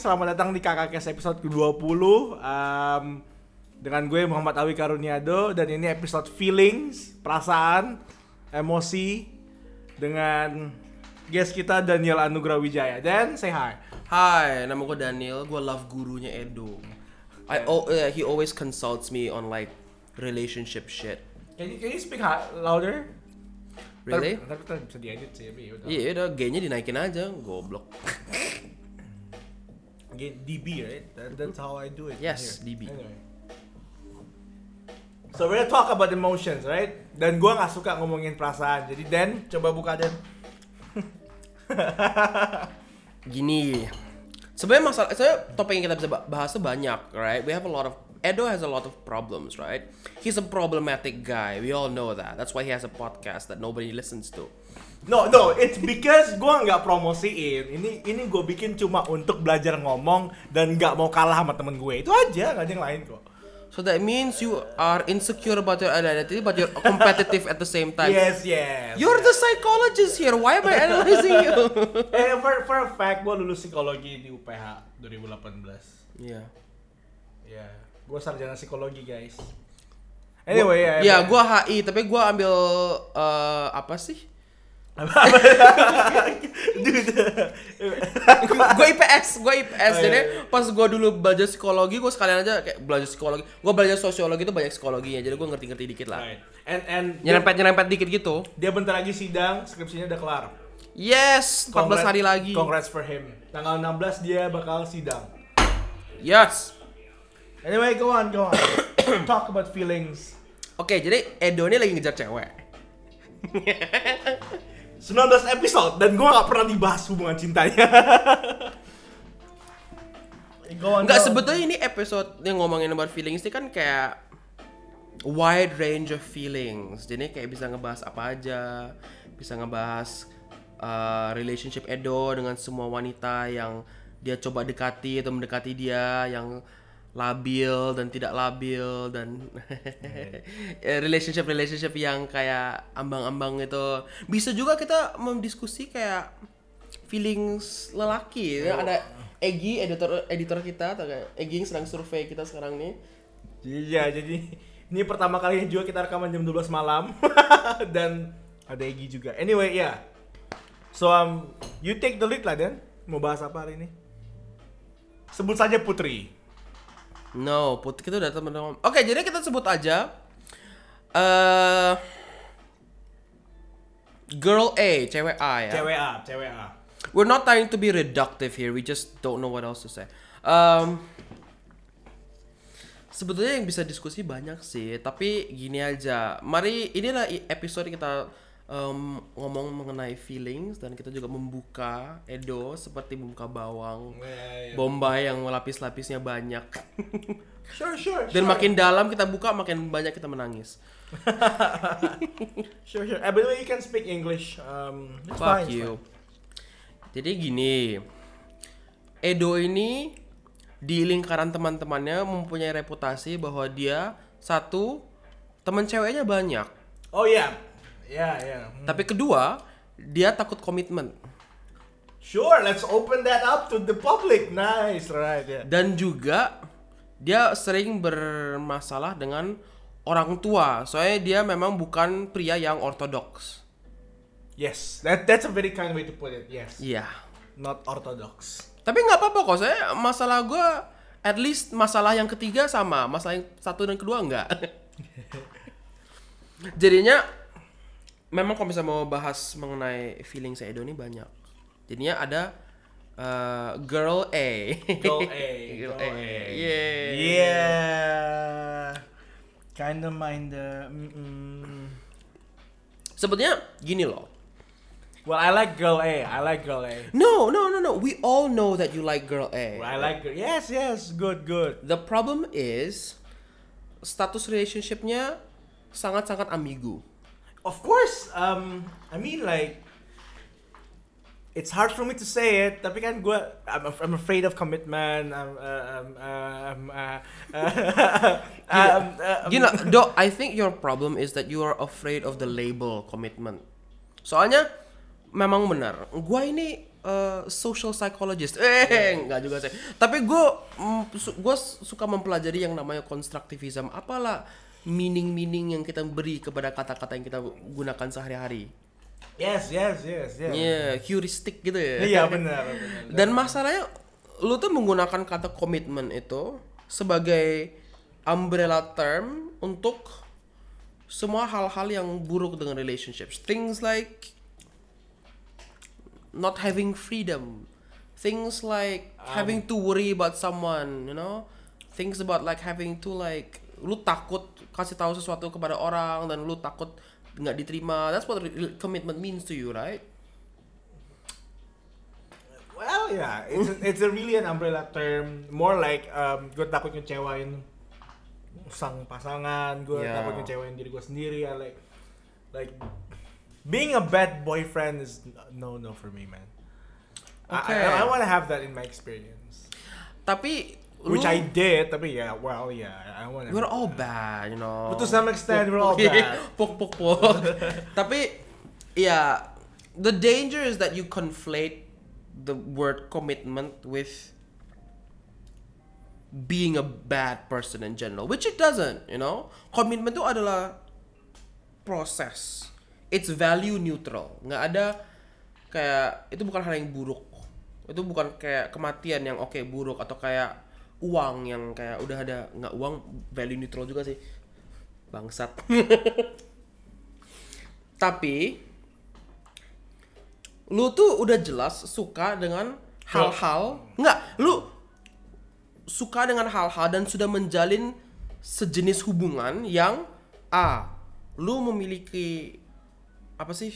Selamat datang di Kakak Kes episode ke-20 um, Dengan gue Muhammad Awi Karuniado Dan ini episode feelings, perasaan, emosi Dengan guest kita Daniel Anugrah Wijaya Dan say hi Hai, nama gue Daniel. Gue love gurunya Edo. I oh, uh, he always consults me on like relationship shit. Can you, can you speak louder? Really? Ntar bisa diedit sih tapi yaudah. Iya, udah G-nya dinaikin aja, goblok. Get DB right? That, that's how I do it Yes, here. DB. Anyway. So we're gonna talk about emotions, right? Dan gua nggak suka ngomongin perasaan. Jadi Dan, coba buka Dan. Gini, sebenarnya masalah, saya topik yang kita bisa ba- bahas banyak, right? We have a lot of Edo has a lot of problems, right? He's a problematic guy. We all know that. That's why he has a podcast that nobody listens to. No, no, it's because gua nggak promosiin. Ini ini gue bikin cuma untuk belajar ngomong dan nggak mau kalah sama temen gue. Itu aja, nggak ada yang lain kok. So that means you are insecure about your identity, but you're competitive at the same time. Yes, yes. You're the psychologist here. Why am I analyzing you? Eh, for, for a fact, gue lulus psikologi di UPH 2018. Iya. Ya, gue sarjana psikologi guys. Anyway, ya. Ya, gua HI, tapi gua ambil eh, apa sih? Gue IPS, gue IPS. Oh, Jadi iya, iya. pas gua dulu belajar psikologi, gua sekalian aja kayak belajar psikologi. Gua belajar sosiologi itu banyak psikologinya, jadi gua ngerti-ngerti dikit lah. Right. And and Nyerempet nyerempet dikit gitu. dia bentar lagi sidang, skripsinya udah kelar. Yes, 14 Congrats- hari lagi. Congrats for him. Tanggal 16 dia bakal sidang. Yes. Anyway, go on, go on. Talk about feelings. Oke, jadi Edo ini lagi ngejar cewek. 19 episode dan gua nggak pernah dibahas hubungan cintanya. Enggak sebetulnya ini episode yang ngomongin about feelings ini kan kayak wide range of feelings. Jadi kayak bisa ngebahas apa aja, bisa ngebahas uh, relationship Edo dengan semua wanita yang dia coba dekati atau mendekati dia yang labil dan tidak labil dan relationship relationship yang kayak ambang-ambang itu bisa juga kita mendiskusi kayak feelings lelaki ya ada Egi editor editor kita atau kayak Egi yang sedang survei kita sekarang nih Iya, jadi ini pertama kali juga kita rekaman jam 12 malam dan ada Egi juga. Anyway, ya. So um, you take the lead lah Dan. Mau bahas apa hari ini? Sebut saja Putri. No putih kita udah teman-teman oke jadi kita sebut aja eh girl A cewek A ya Cewek A, cewek A. We're not trying to be reductive here. We just don't know what else to say. Um, sebetulnya yang bisa diskusi banyak sih, tapi gini aja. Mari inilah episode kita um, ngomong mengenai feelings dan kita juga membuka Edo seperti membuka bawang, bombay yang lapis-lapisnya banyak. Sure, sure. dan sure. makin dalam kita buka, makin banyak kita menangis. Sure, sure. Eh, by the way, you can speak English. Um, it's Fuck fine, you. Jadi gini, Edo ini di lingkaran teman-temannya mempunyai reputasi bahwa dia satu teman ceweknya banyak, fine. Oh iya. Ya, ya. Hmm. tapi kedua dia takut komitmen Sure, let's open that up to the public. Nice, right? Yeah. dan juga dia sering bermasalah dengan orang tua. Soalnya dia memang bukan pria yang ortodoks. Yes, that that's a very kind way to put it. Yes. Iya. Not orthodox. Tapi nggak apa-apa kok. Saya masalah gue, at least masalah yang ketiga sama, masalah yang satu dan kedua enggak. Jadinya, memang kalau misalnya mau bahas mengenai feeling saya Edo ini banyak. Jadinya ada eh, girl A. Girl A. girl, girl A. A. Yeah. Yeah. Kinda mind the. Mm-mm. Sebetulnya gini loh. Well, I like girl A. I like girl A. No, no, no, no. We all know that you like girl A. I like girl. Yes, yes. Good, good. The problem is status relationshipnya sangat-sangat ambigu. Of course. Um, I mean like. It's hard for me to say it, tapi kan gue, I'm, I'm afraid of commitment. I'm, uh, um, um, uh, um, Gini, lah, Do, I think your problem is that you are afraid of the label commitment. Soalnya memang benar, gua ini uh, social psychologist. Eh, enggak juga sih. Tapi gue gue suka mempelajari yang namanya konstruktivism. Apalah meaning-meaning yang kita beri kepada kata-kata yang kita gunakan sehari-hari. Yes, yes, yes, yes. Iya, heuristik gitu ya. Iya benar. benar. Dan masalahnya lu tuh menggunakan kata komitmen itu sebagai umbrella term untuk semua hal-hal yang buruk dengan relationships. Things like not having freedom. Things like having to worry about someone, you know? Things about like having to like lu takut kasih tahu sesuatu kepada orang dan lu takut nggak diterima. That's what commitment means to you, right? Well, yeah, it's a, it's a really an umbrella term. More like um, gue takut ngecewain sang pasangan, gue Yeah. takut ngecewain diri gue sendiri. I like like being a bad boyfriend is no no for me, man. I- Okay. I, I, want to have that in my experience, Tapi which lu- I did. Tapi yeah, well, yeah, I want. We're all bad, you know. But to some extent, we're all bad. pok pok pok. Tapi ya, the danger is that you conflate the word commitment with being a bad person in general, which it doesn't, you know. Komitmen itu adalah proses. It's value neutral. Nggak ada kayak itu bukan hal yang buruk. Itu bukan kayak kematian yang oke buruk atau kayak uang yang kayak udah ada nggak uang value neutral juga sih. Bangsat. Tapi lu tuh udah jelas suka dengan hal-hal nggak lu suka dengan hal-hal dan sudah menjalin sejenis hubungan yang a lu memiliki apa sih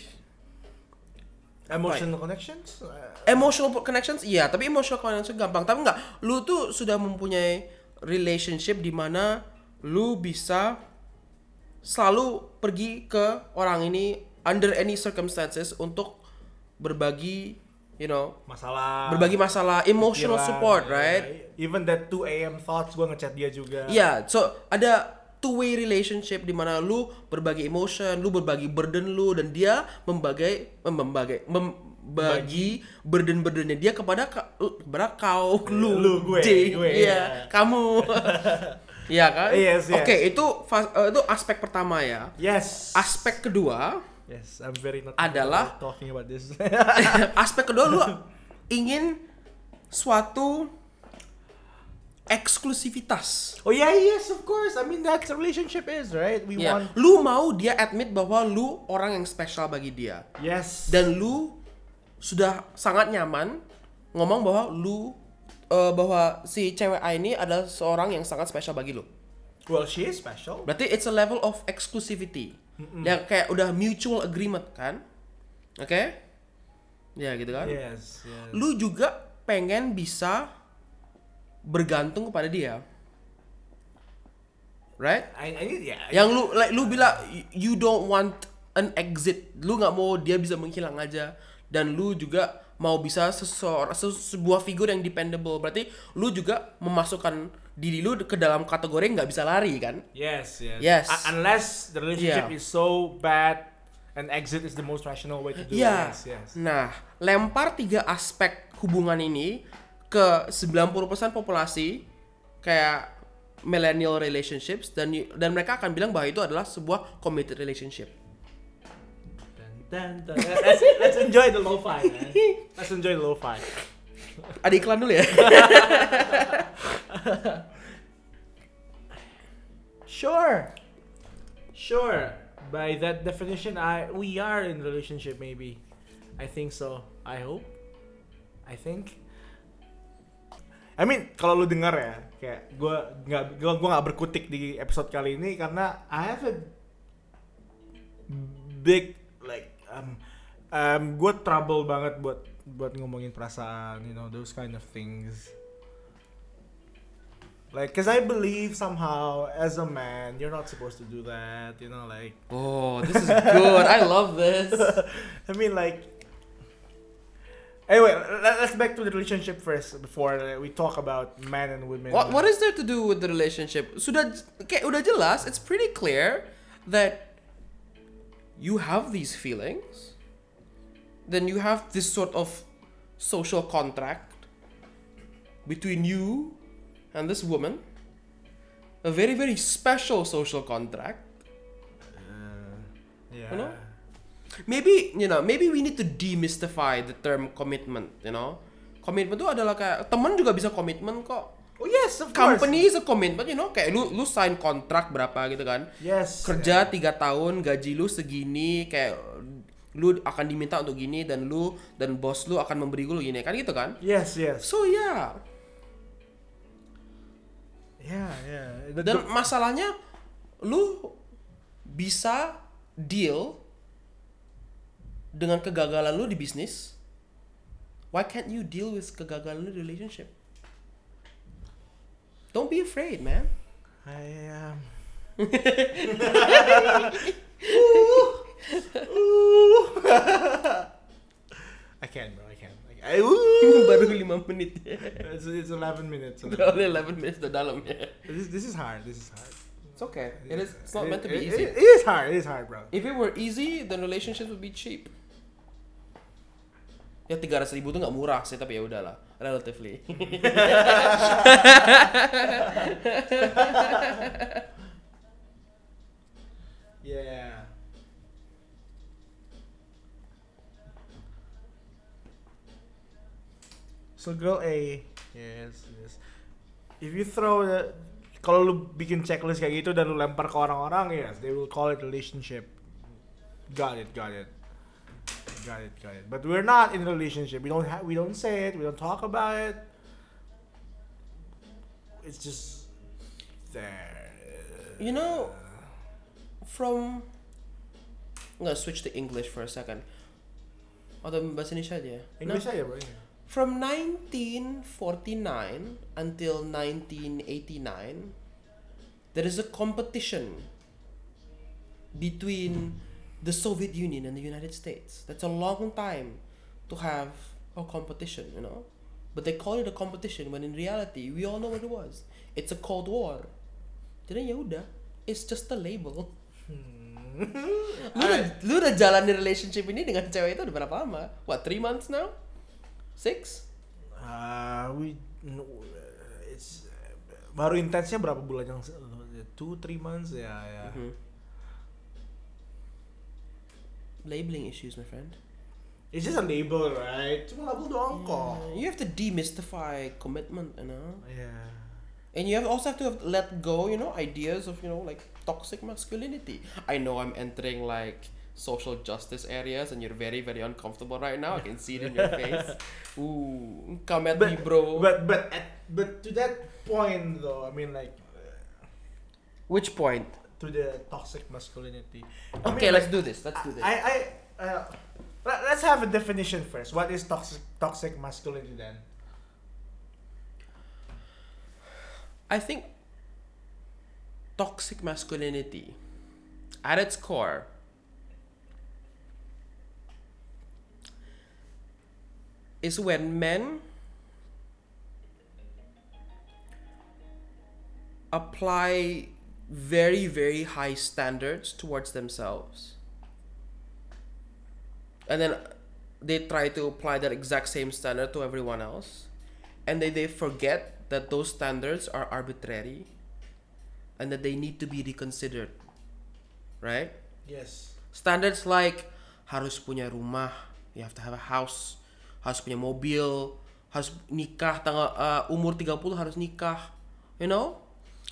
Emotional connections. Uh, emotional connections iya tapi emotional connection gampang tapi enggak lu tuh sudah mempunyai relationship di mana lu bisa selalu pergi ke orang ini under any circumstances untuk berbagi you know masalah. berbagi masalah emotional pikiran, support ya. right Even that 2 a.m. thoughts, gue ngechat dia juga. Iya, so ada two way relationship di mana lu berbagi emotion, lu berbagi burden lu dan dia membagi membagi membagi burden-burdennya dia kepada kepada kau lu, Lu, gue, dia, gue, iya, iya. kamu. Iya kan? Yes, yes. Oke, itu fas- eh, itu aspek pertama ya. Yes. Aspek kedua, Yes, I'm very not Adalah- talking about this. aspek kedua lu ingin suatu eksklusivitas. oh yeah, yes, of course. I mean that's a relationship is, right? We Ya, want lu mau dia admit bahwa lu orang yang spesial bagi dia yes. dan lu sudah sangat nyaman ngomong bahwa lu eh, bahwa si cewek A ini adalah seorang yang sangat spesial bagi lu. well, she is special. Berarti it's a level of exclusivity. Yang kayak udah mutual agreement kan? Oke? Ya gitu kan? Yes, yes. Lu juga pengen bisa bergantung kepada dia. Right? I, I yeah. yang lu like lu bilang you don't want an exit lu nggak mau dia bisa menghilang aja dan lu juga mau bisa seseorang se- sebuah figur yang dependable berarti lu juga memasukkan diri lu ke dalam kategori nggak bisa lari kan Yes, yes. Yes. Unless the relationship Yeah. is so bad and exit is the most rational way to do ya it. Yes, yes. nah lempar tiga aspek hubungan ini ke 90% populasi kayak millennial relationships dan dan mereka akan bilang bahwa itu adalah sebuah committed relationship. Let's, let's enjoy the lo-fi, man. Let's enjoy the lo-fi. ada iklan dulu ya Sure. Sure. By that definition, I we are in relationship maybe. I think so. I hope. I think. I mean, kalau lu dengar ya, kayak gue nggak gua, gua nggak berkutik di episode kali ini karena I have a big like um um gue trouble banget buat buat ngomongin perasaan, you know, those kind of things. Like, cause I believe somehow as a man, you're not supposed to do that. You know, like, Oh, this is good. I love this. I mean, like. Anyway, let- let's back to the relationship first before uh, we talk about men and women. What what is there to do with the relationship? Sudah kayak udah jelas, it's pretty clear that you have these feelings. Then you have this sort of social contract between you and this woman. A very, very special social contract. Yeah. You know? Maybe, you know, maybe we need to demystify the term commitment, you know? Commitment itu adalah kayak teman juga bisa komitmen kok. Oh yes, of course. Company is a commitment, you know, kayak lu lu sign kontrak berapa gitu kan. Yes. Kerja tiga tahun, gaji lu segini, kayak lu akan diminta untuk gini dan lu dan bos lu akan memberi lu gini kan gitu kan. Yes, yes. So yeah. Yeah, yeah. The- Dan masalahnya lu bisa deal dengan kegagalan lu di bisnis. Why can't you deal with kegagalan lu di relationship? Don't be afraid, man. I um. I can't, bro. I can't. I, ooh. Baru 5 menit it's, it's 11 minutes. Udah 11 minutes udah dalam ya. This, this is hard. This is hard. It's okay. It is. It's not It- meant to be it- easy. It, it is hard. It is hard, bro. If it were easy, then relationships would be cheap. Ya 300 ribu tuh nggak murah sih, tapi ya udahlah, relatively. Yeah. So girl A, yes, yes. If you throw the, kalau lu bikin checklist kayak gitu dan lu lempar ke orang-orang, yes, they will call it relationship. Got it, got it, got it, got it. But we're not in a relationship. We don't have, we don't say it. We don't talk about it. It's just there. You know, from I'm gonna switch to English for a second. Atau bahasa Indonesia aja. ya? English aja bro. From 1949 until 1989, there is a competition between the Soviet Union and the United States. That's a long time to have a competition, you know? But they call it a competition when in reality, we all know what it was. It's a Cold War. Jadi ya udah, it's just a label. lu, udah, lu udah jalani relationship ini dengan cewek itu udah berapa lama? What, three months now? Six? Uh, we no, it's uh, baru intensnya berapa bulan yang two three months ya ya Mhm. Labeling issues, my friend. it's just a label right cuma label doang kok You have to demystify commitment, you know? yeah And you have also have to have let go, you know, ideas of, you know, like toxic masculinity. I know I'm entering like social justice areas and you're very, very uncomfortable right now. I can see it in your face. Ooh, come at me, bro. but but at, but to that point though I mean like Which point? To the toxic masculinity I Okay, mean, let's like, do this. Let's do this. I I uh, let- let's have a definition first what is toxic toxic masculinity then I think toxic masculinity, at its core, is when men apply very, very high standards towards themselves. And then they try to apply that exact same standard to everyone else. And they, they forget that those standards are arbitrary and that they need to be reconsidered. Right? yes Standards like harus punya rumah, you have to have a house, harus punya mobil, harus nikah tanggal uh, umur 30 harus nikah. You know?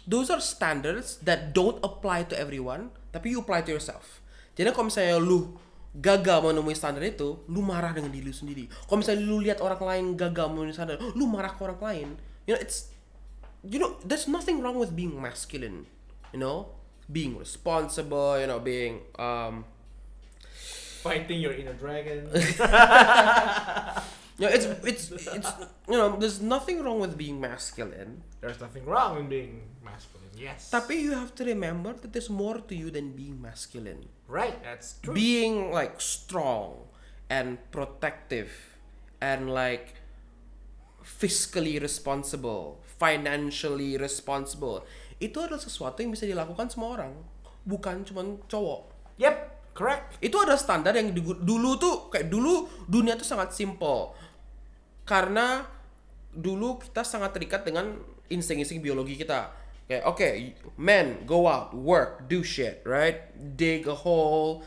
Those are standards that don't apply to everyone, tapi you apply to yourself. Jadi kalau misalnya lu gagal menemui standar itu, lu marah dengan diri lu sendiri. Kalau misalnya lu lihat orang lain gagal memenuhi standar, lu marah ke orang lain. You know, it's you know, there's nothing wrong with being masculine. You know, being responsible. You know, being um, fighting your inner dragon you know, it's it's it's you know, there's nothing wrong with being masculine. there's nothing wrong in being masculine yes Tapi you have to remember that there's more to you than being masculine. right that's true Being like strong and protective and like fiscally responsible, financially responsible. Itu adalah sesuatu yang bisa dilakukan semua orang, bukan cuman cowok. Yep, correct. Itu ada standar yang dulu tuh kayak dulu dunia tuh sangat simple. karena dulu kita sangat terikat dengan insting-insting biologi kita. Kayak oke, men go out, work, do shit, right? Dig a hole,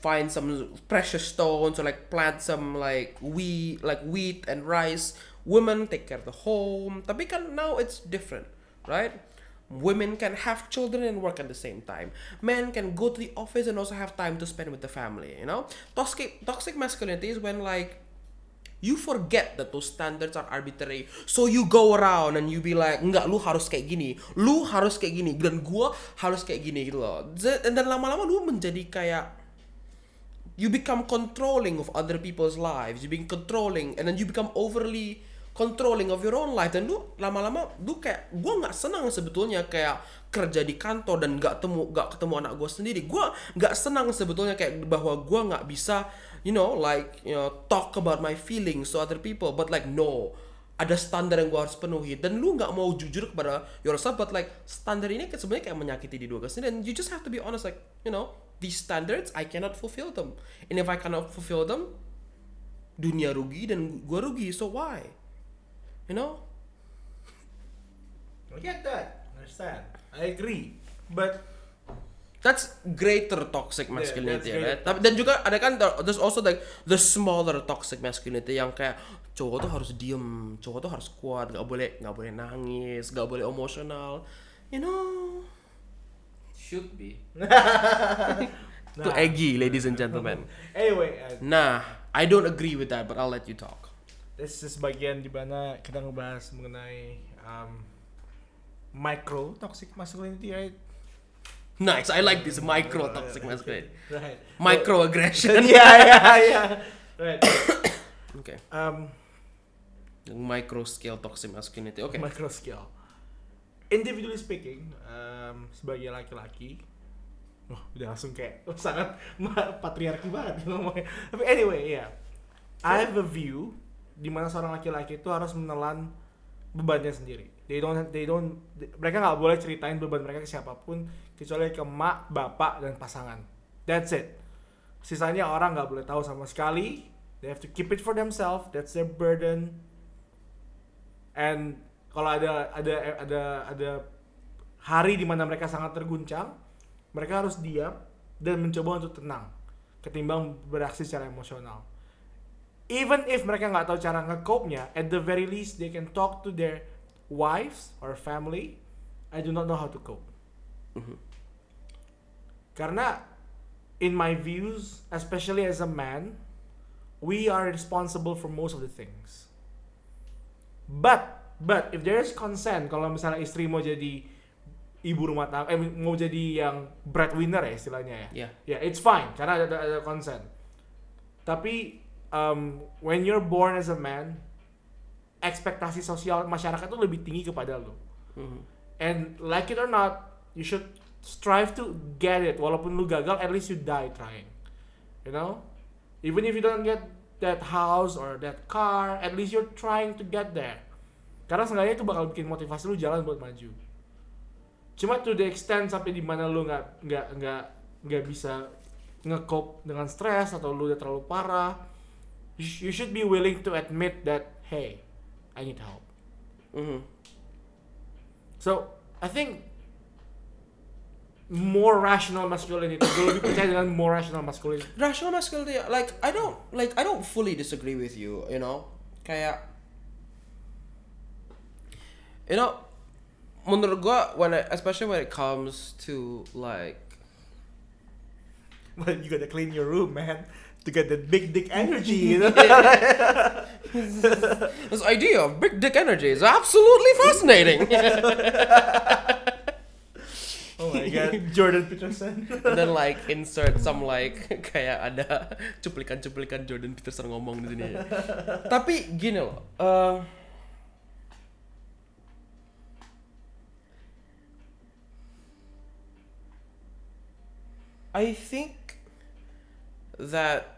find some precious stones or like plant some like wheat, like wheat and rice. Women take care of the home. Tapi kan now it's different, right? Women can have children and work at the same time. Men can go to the office and also have time to spend with the family. You know, toxic toxic masculinity is when like you forget that those standards are arbitrary. So you go around and you be like, enggak, lu harus kayak gini, lu harus kayak gini, dan gua harus kayak gini gitu loh. Dan lama-lama lu menjadi kayak you become controlling of other people's lives, you become controlling, and then you become overly controlling of your own life. Dan lu lama-lama lu kayak gua nggak senang sebetulnya kayak kerja di kantor dan nggak temu nggak ketemu anak gua sendiri. Gua nggak senang sebetulnya kayak bahwa gua nggak bisa you know like you know talk about my feelings to other people. But like no. Ada standar yang gua harus penuhi. Dan lu nggak mau jujur kepada yourself but like standar ini sebenarnya kayak menyakiti di dua sendiri. And you just have to be honest like you know these standards I cannot fulfill them. And if I cannot fulfill them dunia rugi dan gua rugi. So why you know I get that. Understand. I agree. But That's greater toxic masculinity, that's right? Tapi dan juga ada kan the- there's also like the smaller toxic masculinity yang kayak cowok tuh harus diem, cowok tuh harus kuat, nggak boleh nggak boleh nangis, nggak boleh emosional, you know. Should be. Itu eggy, ladies and gentlemen. anyway, uh, Nah, I don't agree with that, but I'll let you talk. This is bagian di mana kita ngebahas mengenai um, micro toxic masculinity, right? Nice, I like this micro toxic masculinity. Right. Microaggression. yeah, yeah, yeah. Right. Okay. Um, Micro scale toxic masculinity. Okay. micro skill. Individually speaking, um, sebagai laki-laki, oh, udah langsung kayak oh, sangat patriarki banget ngomongnya. Tapi anyway, ya, I have a view di mana seorang laki-laki itu harus menelan bebannya sendiri. They don't, they don't, mereka nggak boleh ceritain beban mereka ke siapa pun kecuali ke mak, bapak, dan pasangan. That's it. Sisanya orang nggak boleh tahu sama sekali. They have to keep it for themselves. That's their burden. And kalau ada ada ada ada hari di mana mereka sangat terguncang, mereka harus diam dan mencoba untuk tenang ketimbang bereaksi secara emosional. Even if mereka nggak tahu cara nge-cope-nya, at the very least they can talk to their wives or family. I do not know how to cope. Karena in my views, especially as a man, we are responsible for most of the things. But but if there is consent kalau misalnya istri mau jadi ibu rumah tangga eh mau jadi yang breadwinner ya istilahnya ya. Yeah. Ya, it's fine karena ada ada consent. Tapi um, when you're born as a man, ekspektasi sosial masyarakat tuh lebih tinggi kepada lo. Mhm. And like it or not, you should strive to get it. Walaupun lu gagal, at least you die trying. You know? Even if you don't get that house or that car, at least you're trying to get there. Karena seenggaknya itu bakal bikin motivasi lu jalan buat maju. Cuma to the extent sampai di mana lu nggak nggak nggak nggak bisa nge-cope dengan stres atau lu udah terlalu parah, you, should be willing to admit that hey, I need help. Mhm. So I think more rational masculinity. Gue lebih percaya dengan more rational masculinity. rational masculinity like I don't like I don't fully disagree with you you know kayak you know menurut gua when I, especially when it comes to like But you gotta clean your room, man, to get that big dick energy. You know? this idea of big dick energy is absolutely fascinating oh my god, Jordan Peterson. and then like insert some like kayak ada cuplikan-cuplikan Jordan Peterson ngomong di sini tapi gini loh eh, I think that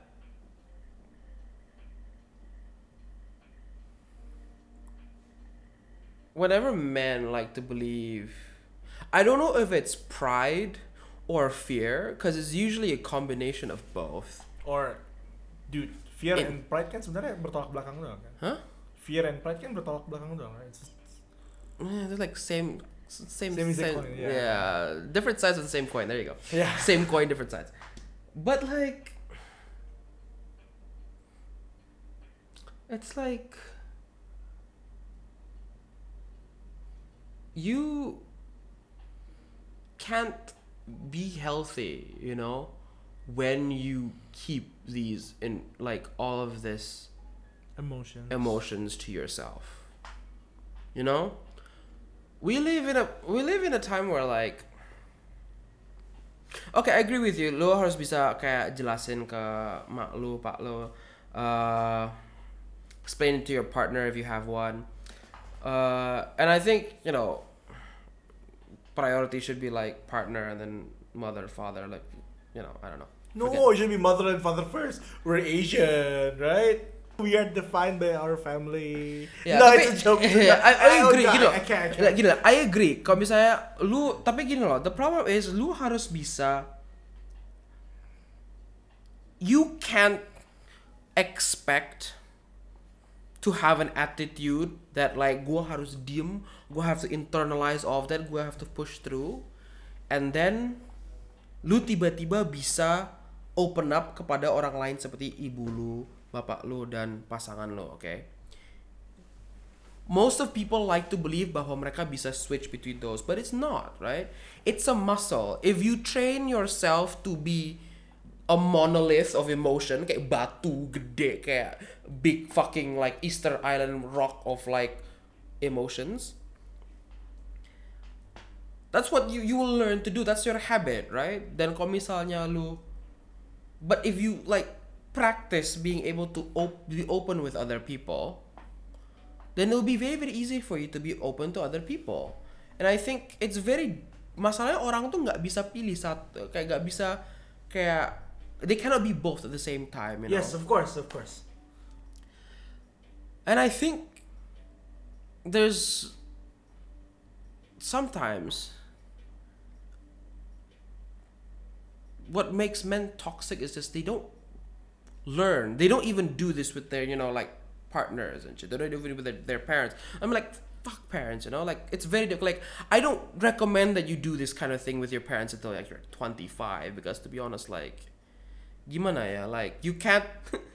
whatever men like to believe, I don't know if it's pride or fear, because it's usually a combination of both. Or, dude, fear In- and pride kan sebenarnya bertolak belakang doang kan? Huh? fear and pride kan bertolak belakang doang right? It's- Eh, They're like same, same, Same the coin, yeah. yeah. different sides of the same coin. There you go. yeah Same coin, different sides. But like, it's like you can't be healthy, you know, when you keep these in like all of this emotion emotions to yourself. You know? We live in a we live in a time where like Okay, I agree with you. Lo harus bisa kayak jelasin ke mak lu, pak lo, uh, explain it to your partner if you have one. Uh, and I think you know, priority should be like partner and then mother, father. Like, you know, I don't know. no Forget- it should be mother and father first we're Asian right we are defined by our family Ya, no tapi, it's a joke ya, I, I Oh, agree God, gitu. I can't, I can't. Gini I agree. Kalau misalnya lu, tapi gini loh, the problem is lu harus bisa. You can't expect to have an attitude that like gua harus diem, have to internalize all of that, gua have to push through, and then lu tiba-tiba bisa open up kepada orang lain seperti ibu lu, bapak lu dan pasangan lu, oke? most of people like to believe bahwa mereka bisa switch between those, but it's not, right? It's a muscle. If you train yourself to be a monolith of emotion, kayak batu gede, kayak big fucking like Easter Island rock of like emotions, that's what you you will learn to do. That's your habit, right? Dan kalau misalnya lu, but if you like practice being able to op- be open with other people, then it'll be very very easy for you to be open to other people. And I think it's very masalahnya orang tuh nggak bisa pilih satu kayak nggak bisa kayak they cannot be both at the same time. You know? yes of course of course And I think there's sometimes what makes men toxic is just they don't learn. They don't even do this with their, you know, like partners and shit. They don't do it with their, their parents. I'm like, fuck parents, you know? Like, it's very difficult. Like, I don't recommend that you do this kind of thing with your parents until like you're 25 because to be honest, like, gimana ya? Like, you can't.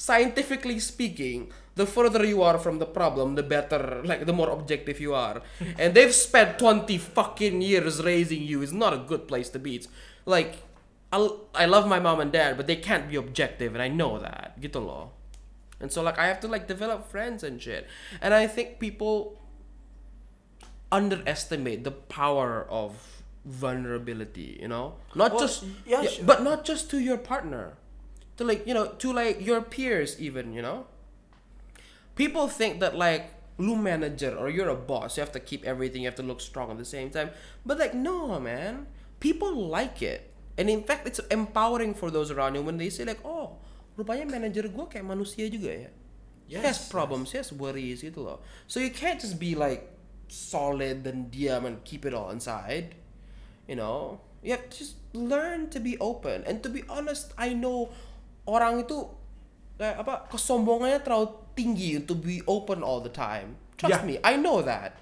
scientifically speaking, the further you are from the problem, the better, like the more objective you are. and they've spent 20 fucking years raising you. It's not a good place to be. It's like, I'll, I love my mom and dad, but they can't be objective, and I know that. Gitu loh. And so, like, I have to, like, develop friends and shit. And I think people underestimate the power of vulnerability, you know? Not Well, just, yeah, yeah, sure. but not just to your partner. To like you know to like your peers even you know? People think that like lu manager or you're a boss you have to keep everything you have to look strong at the same time. But like no man. People like it. And in fact it's empowering for those around you when they say like oh rupanya manager gue kayak manusia juga ya? He has Yes, problems he has worries gitu loh. So you can't just be like solid and diam and keep it all inside you know? You have to just learn to be open. And to be honest I know orang itu kayak apa kesombongannya terlalu tinggi untuk be open all the time. Trust Yeah. me I know that.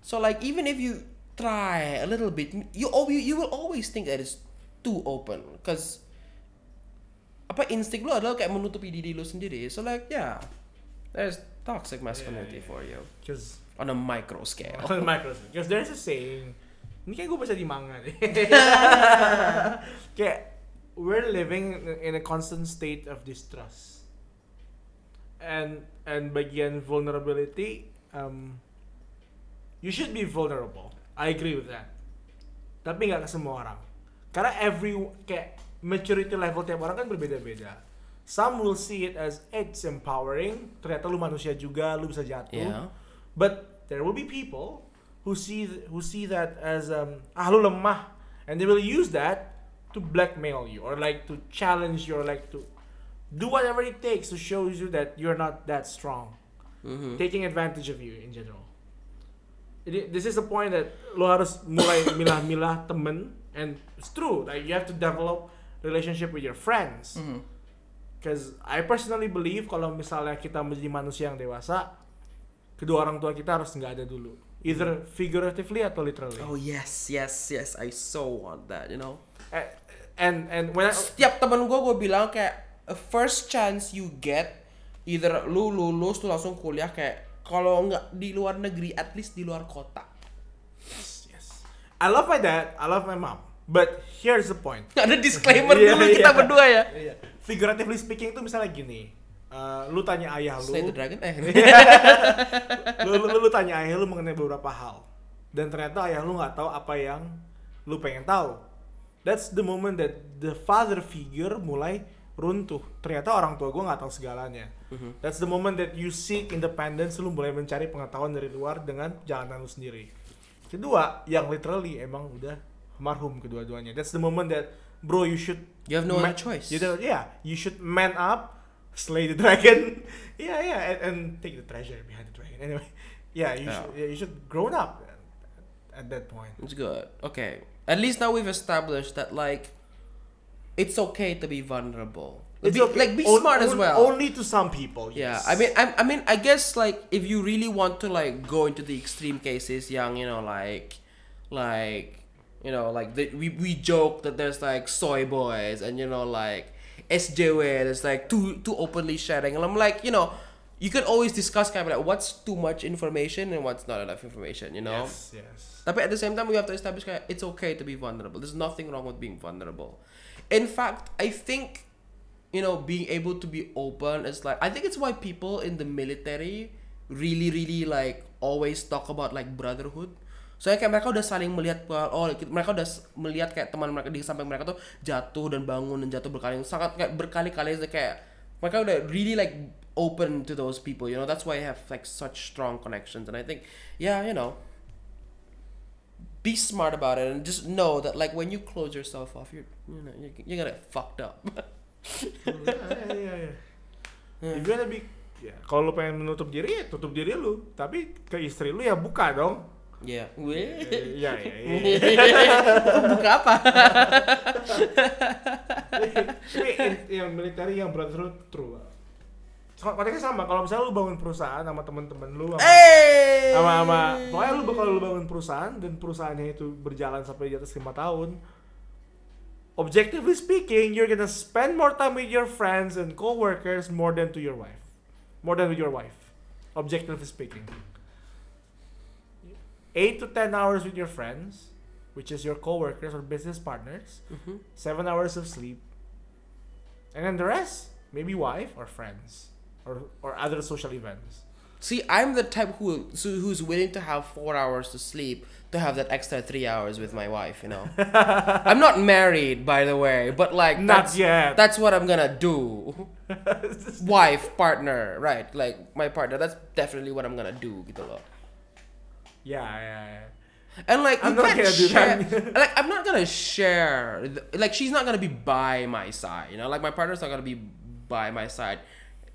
So like even if you try a little bit you you, you will always think that it's too open. Because apa insting lu adalah kayak menutupi diri lu sendiri. So like yeah there's toxic masculinity for you. Because on a micro scale. On a micro scale. Because there's a saying ini kayak gue baca di manga nih kayak we're living in a constant state of distrust. And and bagian vulnerability um, you should be vulnerable. I agree with that. Tapi nggak ke semua orang. Karena every kayak maturity level tiap orang kan berbeda-beda. Some will see it as it's empowering. Ternyata lu manusia juga lu bisa jatuh. Yeah. But there will be people who see who see that as um, ah lu lemah, and they will use that to blackmail you or like to challenge you or like to do whatever it takes to show you that you're not that strong, Mhm. taking advantage of you in general. Ini- this is the point that lo harus mulai milah-milah temen and it's true like you have to develop relationship with your friends. Mhm. Because I personally believe kalau misalnya kita menjadi manusia yang dewasa, kedua orang tua kita harus nggak ada dulu. Either figuratively atau literally. Oh yes, yes, yes. I so want that, you know. Eh, And and when I, Setiap temen gue gue bilang kayak a first chance you get either lu lulus tuh langsung kuliah kayak kalau nggak di luar negeri at least di luar kota. yes. I love my dad, I love my mom. But here's the point. Ada disclaimer dulu kita iya. berdua ya. Iya. Figuratively speaking itu misalnya gini. Eh, lu tanya ayah lu, Slay the Dragon eh. lu, lu, lu, lu tanya ayah lu mengenai beberapa hal. Dan ternyata ayah lu nggak tahu apa yang lu pengen tahu. That's the moment that the father figure mulai runtuh. Ternyata orang tua gue nggak tahu segalanya. That's the moment that you seek independence, lu mulai mencari pengetahuan dari luar dengan jalanan lu sendiri. Kedua, yang literally emang udah marhum kedua-duanya. That's the moment that bro you should You have no ma- other choice. You yeah, you should man up, slay the dragon. yeah, yeah, and, and take the treasure behind the dragon. Anyway, yeah, you Yeah. should yeah, you should grown up at, at that point. It's good. Okay. At least now we've established that like it's okay to be vulnerable. It's Be- okay. Like be On- smart as well. Only to some people. Yeah. I mean, I, I mean, I guess like if you really want to like go into the extreme cases, young, you know, like, like, you know, like the, we we joke that there's like soy boys and you know like SJW that's like too too openly sharing, and I'm like, you know, you can always discuss kind of like what's too much information and what's not enough information, you know. Yes, yes. Tapi at the same time, we have to establish kayak it's okay to be vulnerable. There's nothing wrong with being vulnerable. In fact, I think, you know, being able to be open is like I think it's why people in the military really, really like always talk about like brotherhood. Soalnya kayak mereka udah saling melihat oh mereka udah melihat kayak teman mereka di samping mereka tuh jatuh dan bangun dan jatuh berkali sangat kayak berkali-kali kayak mereka udah really like open to those people you know? That's why I have like such strong connections and I think yeah you know be smart about it and just know that like when you close yourself off you're you know you're, you're gonna get fucked up. Yeah, yeah, yeah. If you wanna be ya kalau lu pengen menutup diri ya tutup diri lu. Tapi ke istri lu ya buka dong. yeah iya iya iya. Buka apa? Tapi yang militer yang brotherhood true. So, konteksnya sama. Kalau misalnya lu bangun perusahaan sama temen-temen lu sama hey! sama sama pokoknya lu bakal lu bangun perusahaan dan perusahaannya itu berjalan sampai di atas lima tahun. Objectively speaking you're gonna spend more time with your friends and coworkers more than to your wife. More than with your wife. Objectively speaking 8 to 10 hours with your friends which is your coworkers or business partners Mhm. 7 hours of sleep and then the rest maybe wife or friends or, or other social events see I'm the type who so who's willing to have four hours to sleep to have that extra three hours with my wife you know I'm not married by the way but like Not that's, yet. that's what I'm gonna do wife partner right like my partner that's definitely what I'm gonna do gitu loh Yeah, yeah, yeah. And like I'm you not gonna do share, that. like I'm not gonna share. Like she's not gonna be by my side. You know, like my partner's not gonna be by my side,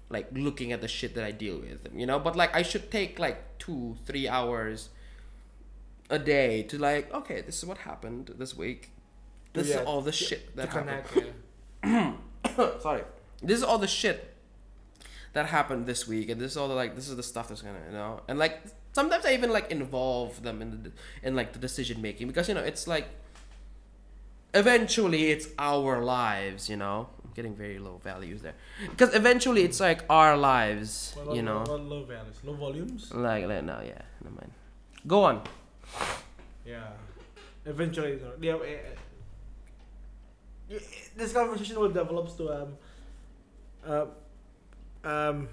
like looking at the shit that I deal with. You know, but like I should take like two, three hours a day to like, okay, this is what happened this week. This is all the to- shit that happened. connect. Yeah. Sorry, this is all the shit that happened this week, and this is all the like, this is the stuff that's gonna, you know, and like sometimes I even like involve them in the in like the decision making because you know it's like eventually it's our lives, you know. I'm getting very low values there because eventually it's like our lives, Well, you know. low, low values, low volumes. Like, like no, yeah, never mind. Go on. Yeah. Eventually, yeah. eh, this conversation will develop to um, uh, um,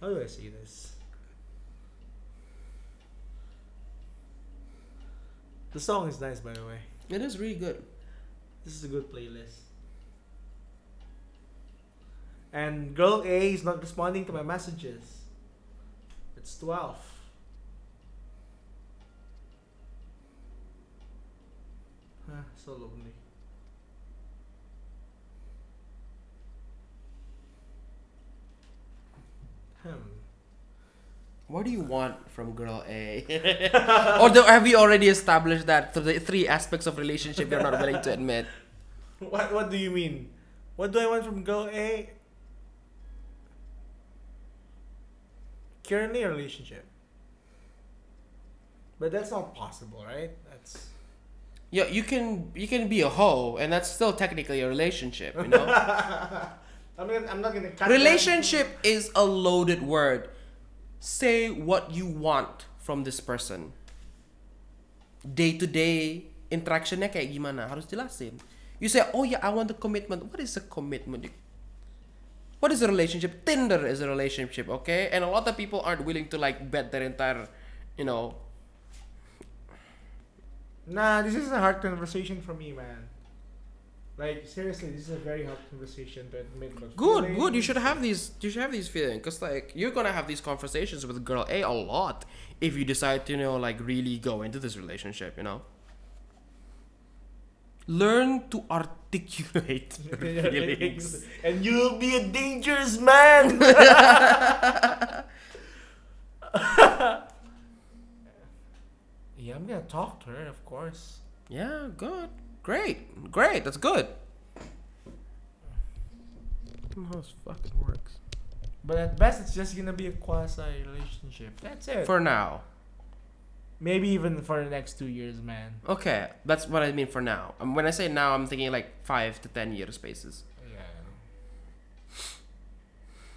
how do I see this? The song is nice, by the way. It is really good. This is a good playlist. And girl A is not responding to my messages. It's 12. Ah, so lonely. Hmm. What do you want from girl A? or do, have we already established that through the three aspects of relationship you're not willing to admit? What What do you mean? What do I want from girl A? currently a relationship. But that's not possible, right? That's Yeah, you can you can be a hoe, and that's still technically a relationship. You know, I'm gonna, I'm not gonna cut relationship is a loaded word. Say what you want from this person. Day to day interactionnya kayak gimana harus jelasin. You say, oh yeah, I want a commitment. What is a commitment? What is a relationship? Tinder is a relationship, okay? And a lot of people aren't willing to like bet their entire, you know, Nah, this is a hard conversation for me, man. Like seriously, this is a very hard conversation. But Good, feelings- good. You should have these. You should have these feelings, cause like you're gonna have these conversations with girl A a lot if you decide to you know like really go into this relationship. You know. Learn to articulate your feelings. and you'll be a dangerous man. yeah, I'm gonna talk to her, of course. Yeah, good, great, great. That's good. I don't know how this fucking works. But at best, it's just gonna be a quasi relationship. That's it. For now, Maybe even for the next two years, man. okay, that's what I mean for now. Um, when I say now, I'm thinking like five to ten year spaces.